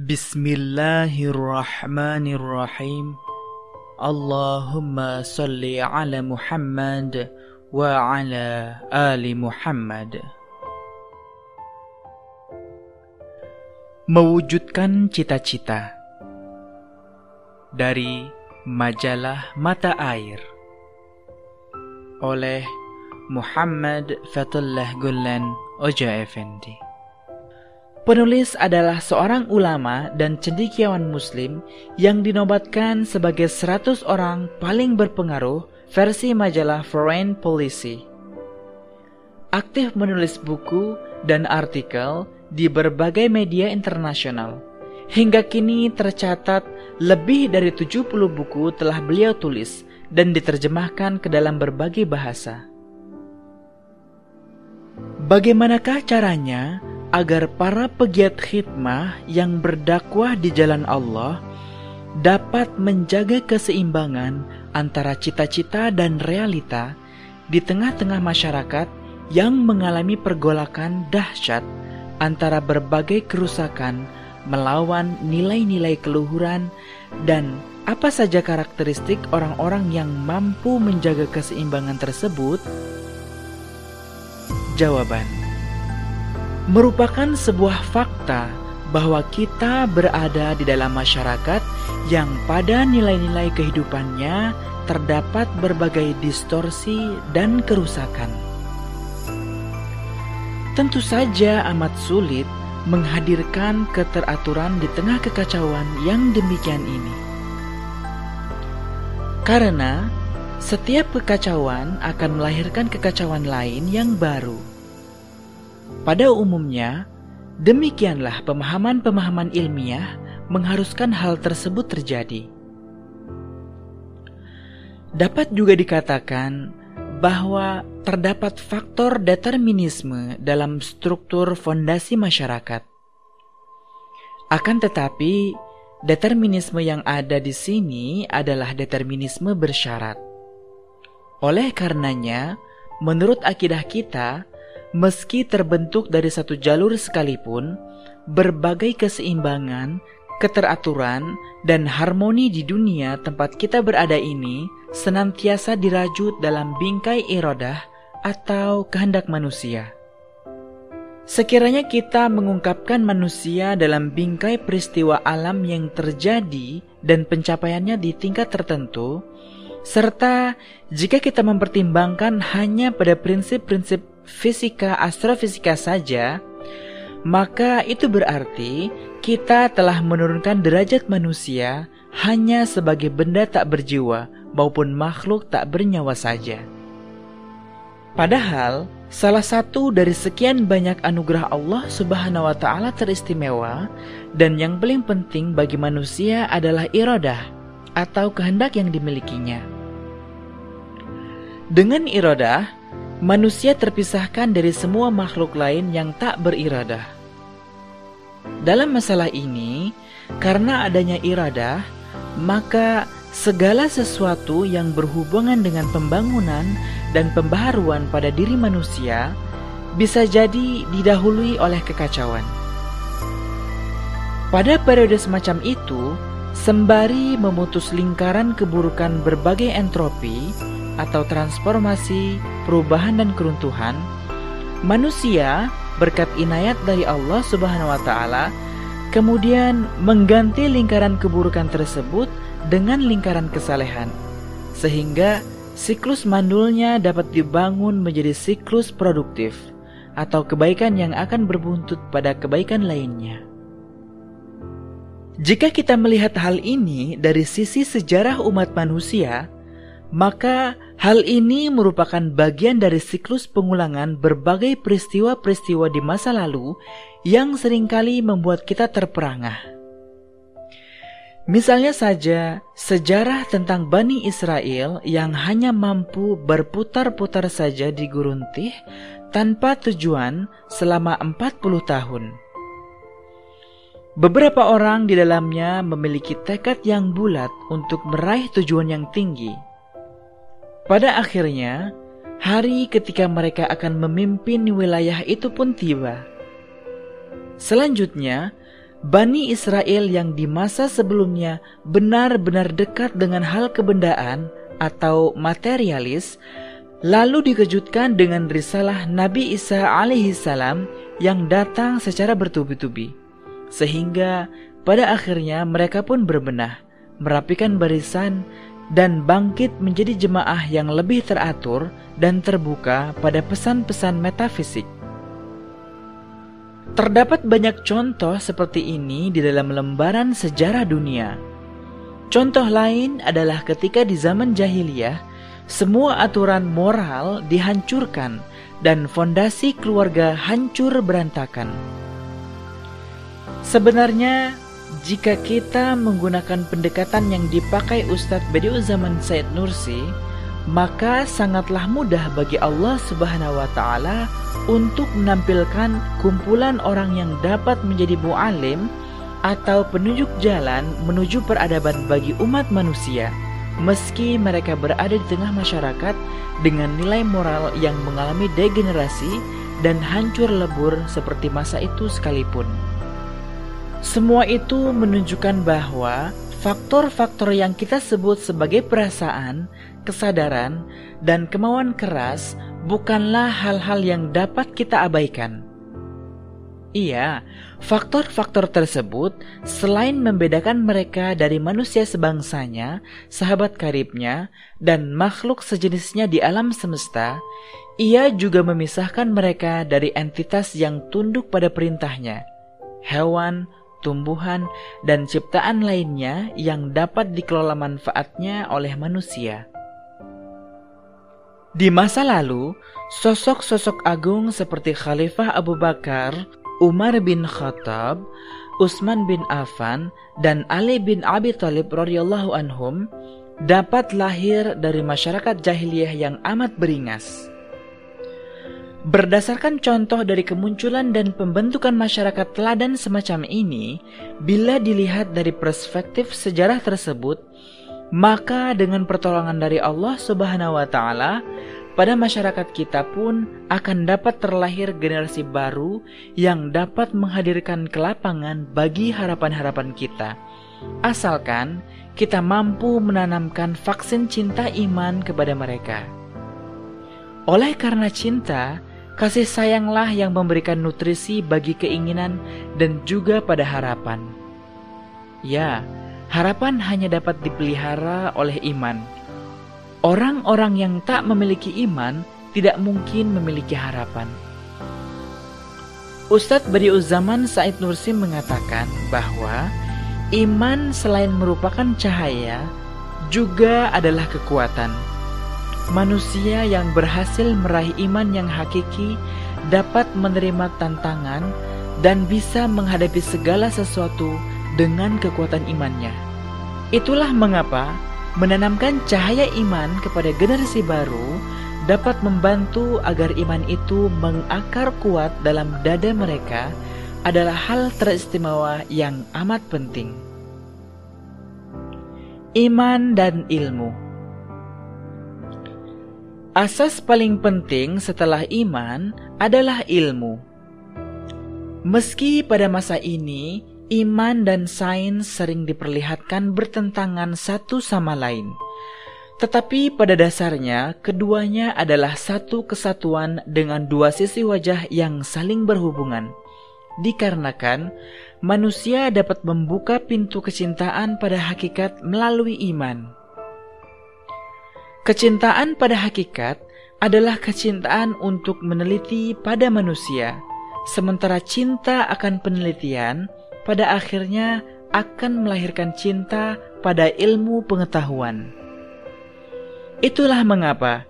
Bismillahirrahmanirrahim. Allahumma salli ala Muhammad wa ala ali Muhammad. Mewujudkan cita-cita dari majalah Mata Air oleh Muhammad Fatullah Gulen Oja Effendi. Penulis adalah seorang ulama dan cendikiawan muslim yang dinobatkan sebagai 100 orang paling berpengaruh versi majalah Foreign Policy. Aktif menulis buku dan artikel di berbagai media internasional. Hingga kini tercatat lebih dari 70 buku telah beliau tulis dan diterjemahkan ke dalam berbagai bahasa. Bagaimanakah caranya agar para pegiat khidmah yang berdakwah di jalan Allah dapat menjaga keseimbangan antara cita-cita dan realita di tengah-tengah masyarakat yang mengalami pergolakan dahsyat antara berbagai kerusakan melawan nilai-nilai keluhuran dan apa saja karakteristik orang-orang yang mampu menjaga keseimbangan tersebut? Jawaban merupakan sebuah fakta bahwa kita berada di dalam masyarakat yang pada nilai-nilai kehidupannya terdapat berbagai distorsi dan kerusakan. Tentu saja amat sulit menghadirkan keteraturan di tengah kekacauan yang demikian ini. Karena setiap kekacauan akan melahirkan kekacauan lain yang baru pada umumnya, demikianlah pemahaman-pemahaman ilmiah mengharuskan hal tersebut terjadi. Dapat juga dikatakan bahwa terdapat faktor determinisme dalam struktur fondasi masyarakat. Akan tetapi, determinisme yang ada di sini adalah determinisme bersyarat. Oleh karenanya, menurut akidah kita, Meski terbentuk dari satu jalur sekalipun, berbagai keseimbangan, keteraturan, dan harmoni di dunia tempat kita berada ini senantiasa dirajut dalam bingkai irodah atau kehendak manusia. Sekiranya kita mengungkapkan manusia dalam bingkai peristiwa alam yang terjadi dan pencapaiannya di tingkat tertentu, serta jika kita mempertimbangkan hanya pada prinsip-prinsip fisika astrofisika saja, maka itu berarti kita telah menurunkan derajat manusia hanya sebagai benda tak berjiwa maupun makhluk tak bernyawa saja. Padahal, salah satu dari sekian banyak anugerah Allah Subhanahu wa taala teristimewa dan yang paling penting bagi manusia adalah iradah atau kehendak yang dimilikinya. Dengan iradah, manusia terpisahkan dari semua makhluk lain yang tak beriradah. Dalam masalah ini, karena adanya iradah, maka segala sesuatu yang berhubungan dengan pembangunan dan pembaharuan pada diri manusia bisa jadi didahului oleh kekacauan. Pada periode semacam itu, sembari memutus lingkaran keburukan berbagai entropi, atau transformasi, perubahan dan keruntuhan, manusia berkat inayat dari Allah Subhanahu wa taala kemudian mengganti lingkaran keburukan tersebut dengan lingkaran kesalehan. Sehingga siklus mandulnya dapat dibangun menjadi siklus produktif atau kebaikan yang akan berbuntut pada kebaikan lainnya. Jika kita melihat hal ini dari sisi sejarah umat manusia, maka hal ini merupakan bagian dari siklus pengulangan berbagai peristiwa-peristiwa di masa lalu yang sering kali membuat kita terperangah. Misalnya saja sejarah tentang Bani Israel yang hanya mampu berputar-putar saja di gurun Tih tanpa tujuan selama 40 tahun. Beberapa orang di dalamnya memiliki tekad yang bulat untuk meraih tujuan yang tinggi pada akhirnya, hari ketika mereka akan memimpin wilayah itu pun tiba. Selanjutnya, Bani Israel yang di masa sebelumnya benar-benar dekat dengan hal kebendaan atau materialis, lalu dikejutkan dengan risalah Nabi Isa alaihi salam yang datang secara bertubi-tubi. Sehingga pada akhirnya mereka pun berbenah, merapikan barisan, dan bangkit menjadi jemaah yang lebih teratur dan terbuka pada pesan-pesan metafisik. Terdapat banyak contoh seperti ini di dalam lembaran sejarah dunia. Contoh lain adalah ketika di zaman jahiliyah, semua aturan moral dihancurkan dan fondasi keluarga hancur berantakan. Sebenarnya, jika kita menggunakan pendekatan yang dipakai Ustadz Bediuzaman Said Nursi, maka sangatlah mudah bagi Allah Subhanahu wa taala untuk menampilkan kumpulan orang yang dapat menjadi mu'alim atau penunjuk jalan menuju peradaban bagi umat manusia meski mereka berada di tengah masyarakat dengan nilai moral yang mengalami degenerasi dan hancur lebur seperti masa itu sekalipun. Semua itu menunjukkan bahwa faktor-faktor yang kita sebut sebagai perasaan kesadaran, dan kemauan keras bukanlah hal-hal yang dapat kita abaikan. Iya, faktor-faktor tersebut selain membedakan mereka dari manusia sebangsanya, sahabat karibnya, dan makhluk sejenisnya di alam semesta, ia juga memisahkan mereka dari entitas yang tunduk pada perintahnya, hewan, tumbuhan, dan ciptaan lainnya yang dapat dikelola manfaatnya oleh manusia. Di masa lalu, sosok-sosok agung seperti Khalifah Abu Bakar, Umar bin Khattab, Utsman bin Affan, dan Ali bin Abi Thalib radhiyallahu anhum dapat lahir dari masyarakat jahiliyah yang amat beringas. Berdasarkan contoh dari kemunculan dan pembentukan masyarakat teladan semacam ini, bila dilihat dari perspektif sejarah tersebut, maka dengan pertolongan dari Allah Subhanahu wa taala pada masyarakat kita pun akan dapat terlahir generasi baru yang dapat menghadirkan kelapangan bagi harapan-harapan kita. Asalkan kita mampu menanamkan vaksin cinta iman kepada mereka. Oleh karena cinta, kasih sayanglah yang memberikan nutrisi bagi keinginan dan juga pada harapan. Ya, harapan hanya dapat dipelihara oleh iman. Orang-orang yang tak memiliki iman tidak mungkin memiliki harapan. Ustadz Badiuzaman Said Nursi mengatakan bahwa iman selain merupakan cahaya juga adalah kekuatan. Manusia yang berhasil meraih iman yang hakiki dapat menerima tantangan dan bisa menghadapi segala sesuatu dengan kekuatan imannya. Itulah mengapa menanamkan cahaya iman kepada generasi baru dapat membantu agar iman itu mengakar kuat dalam dada mereka adalah hal teristimewa yang amat penting. Iman dan ilmu Asas paling penting setelah iman adalah ilmu. Meski pada masa ini iman dan sains sering diperlihatkan bertentangan satu sama lain. Tetapi pada dasarnya, keduanya adalah satu kesatuan dengan dua sisi wajah yang saling berhubungan. Dikarenakan manusia dapat membuka pintu kecintaan pada hakikat melalui iman. Kecintaan pada hakikat adalah kecintaan untuk meneliti pada manusia, sementara cinta akan penelitian pada akhirnya akan melahirkan cinta pada ilmu pengetahuan. Itulah mengapa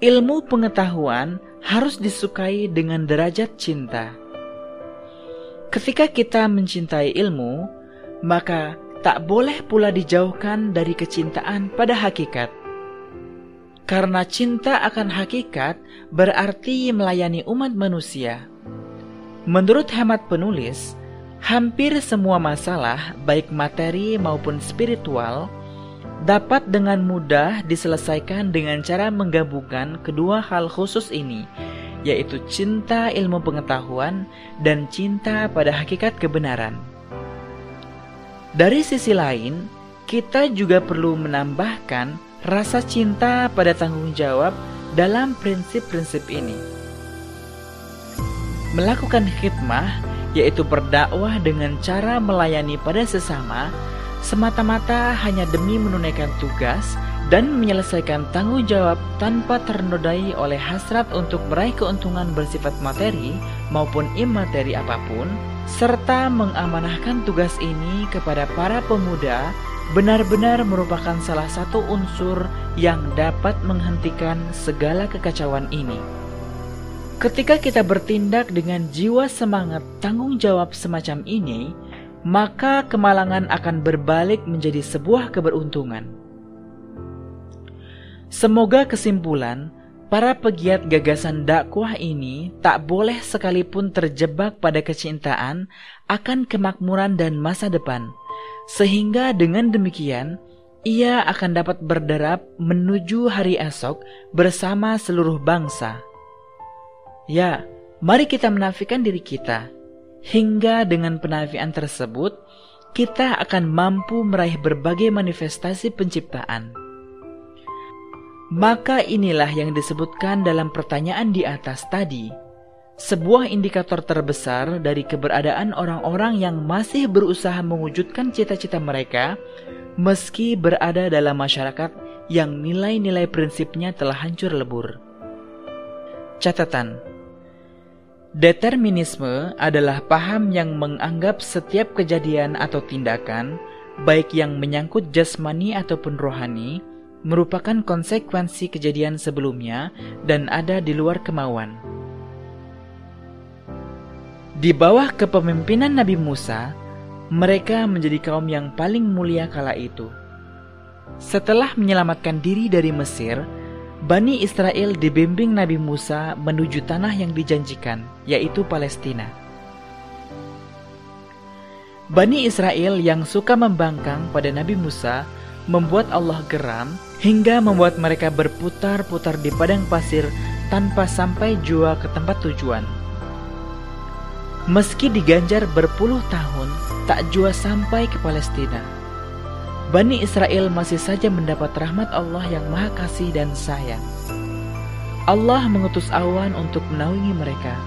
ilmu pengetahuan harus disukai dengan derajat cinta. Ketika kita mencintai ilmu, maka tak boleh pula dijauhkan dari kecintaan pada hakikat. Karena cinta akan hakikat berarti melayani umat manusia. Menurut hemat penulis, Hampir semua masalah, baik materi maupun spiritual, dapat dengan mudah diselesaikan dengan cara menggabungkan kedua hal khusus ini, yaitu cinta ilmu pengetahuan dan cinta pada hakikat kebenaran. Dari sisi lain, kita juga perlu menambahkan rasa cinta pada tanggung jawab dalam prinsip-prinsip ini. Melakukan khidmah, yaitu berdakwah dengan cara melayani pada sesama, semata-mata hanya demi menunaikan tugas dan menyelesaikan tanggung jawab tanpa ternodai oleh hasrat untuk meraih keuntungan bersifat materi maupun imateri apa pun, serta mengamanahkan tugas ini kepada para pemuda benar-benar merupakan salah satu unsur yang dapat menghentikan segala kekacauan ini. Ketika kita bertindak dengan jiwa semangat tanggung jawab semacam ini, maka kemalangan akan berbalik menjadi sebuah keberuntungan. Semoga kesimpulan Para pegiat gagasan dakwah ini tak boleh sekalipun terjebak pada kecintaan akan kemakmuran dan masa depan, sehingga dengan demikian ia akan dapat berderap menuju hari esok bersama seluruh bangsa. Ya, mari kita menafikan diri kita, hingga dengan penafian tersebut kita akan mampu meraih berbagai manifestasi penciptaan. Maka inilah yang disebutkan dalam pertanyaan di atas tadi. Sebuah indikator terbesar dari keberadaan orang-orang yang masih berusaha mewujudkan cita-cita mereka meski berada dalam masyarakat yang nilai-nilai prinsipnya telah hancur lebur. Catatan Determinisme adalah paham yang menganggap setiap kejadian atau tindakan, baik yang menyangkut jasmani ataupun rohani, merupakan konsekuensi kejadian sebelumnya dan ada di luar kemauan. Di bawah kepemimpinan Nabi Musa, mereka menjadi kaum yang paling mulia kala itu. Setelah menyelamatkan diri dari Mesir, Bani Israel dibimbing Nabi Musa menuju tanah yang dijanjikan, yaitu Palestina. Bani Israel yang suka membangkang pada Nabi Musa membuat Allah geram hingga membuat mereka berputar-putar di padang pasir tanpa sampai jua ke tempat tujuan. Meski diganjar berpuluh tahun, tak jua sampai ke Palestina. Bani Israel masih saja mendapat rahmat Allah yang maha kasih dan sayang. Allah mengutus awan untuk menaungi mereka.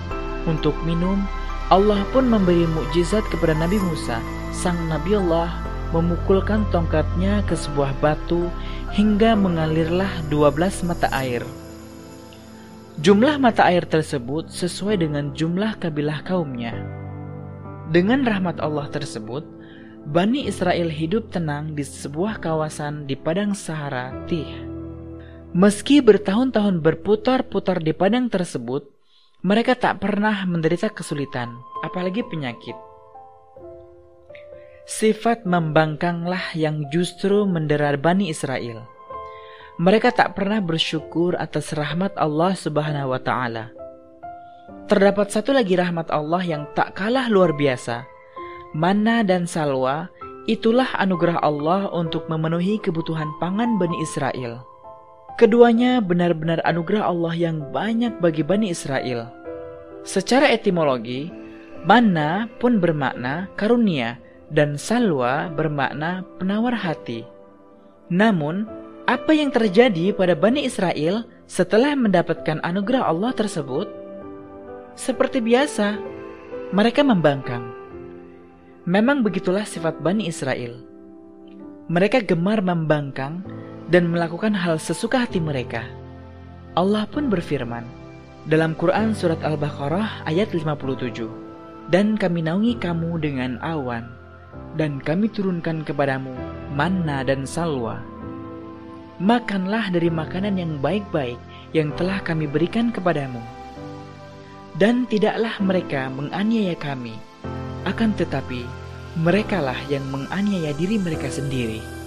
Untuk minum, Allah pun memberi mukjizat kepada Nabi Musa, sang Nabi Allah memukulkan tongkatnya ke sebuah batu hingga mengalirlah 12 mata air. Jumlah mata air tersebut sesuai dengan jumlah kabilah kaumnya. Dengan rahmat Allah tersebut, Bani Israel hidup tenang di sebuah kawasan di padang Sahara Tih. Meski bertahun-tahun berputar-putar di padang tersebut, mereka tak pernah menderita kesulitan, apalagi penyakit. Sifat membangkanglah yang justru mendera Bani Israel. Mereka tak pernah bersyukur atas rahmat Allah Subhanahu wa taala. Terdapat satu lagi rahmat Allah yang tak kalah luar biasa. Mana dan salwa itulah anugerah Allah untuk memenuhi kebutuhan pangan Bani Israel. Keduanya benar-benar anugerah Allah yang banyak bagi Bani Israel. Secara etimologi, mana pun bermakna karunia dan salwa bermakna penawar hati. Namun, apa yang terjadi pada Bani Israel setelah mendapatkan anugerah Allah tersebut? Seperti biasa, mereka membangkang. Memang begitulah sifat Bani Israel. Mereka gemar membangkang dan melakukan hal sesuka hati mereka. Allah pun berfirman dalam Quran Surat Al-Baqarah ayat 57, Dan kami naungi kamu dengan awan, dan kami turunkan kepadamu manna dan salwa. Makanlah dari makanan yang baik-baik yang telah kami berikan kepadamu. Dan tidaklah mereka menganiaya kami, akan tetapi merekalah yang menganiaya diri mereka sendiri.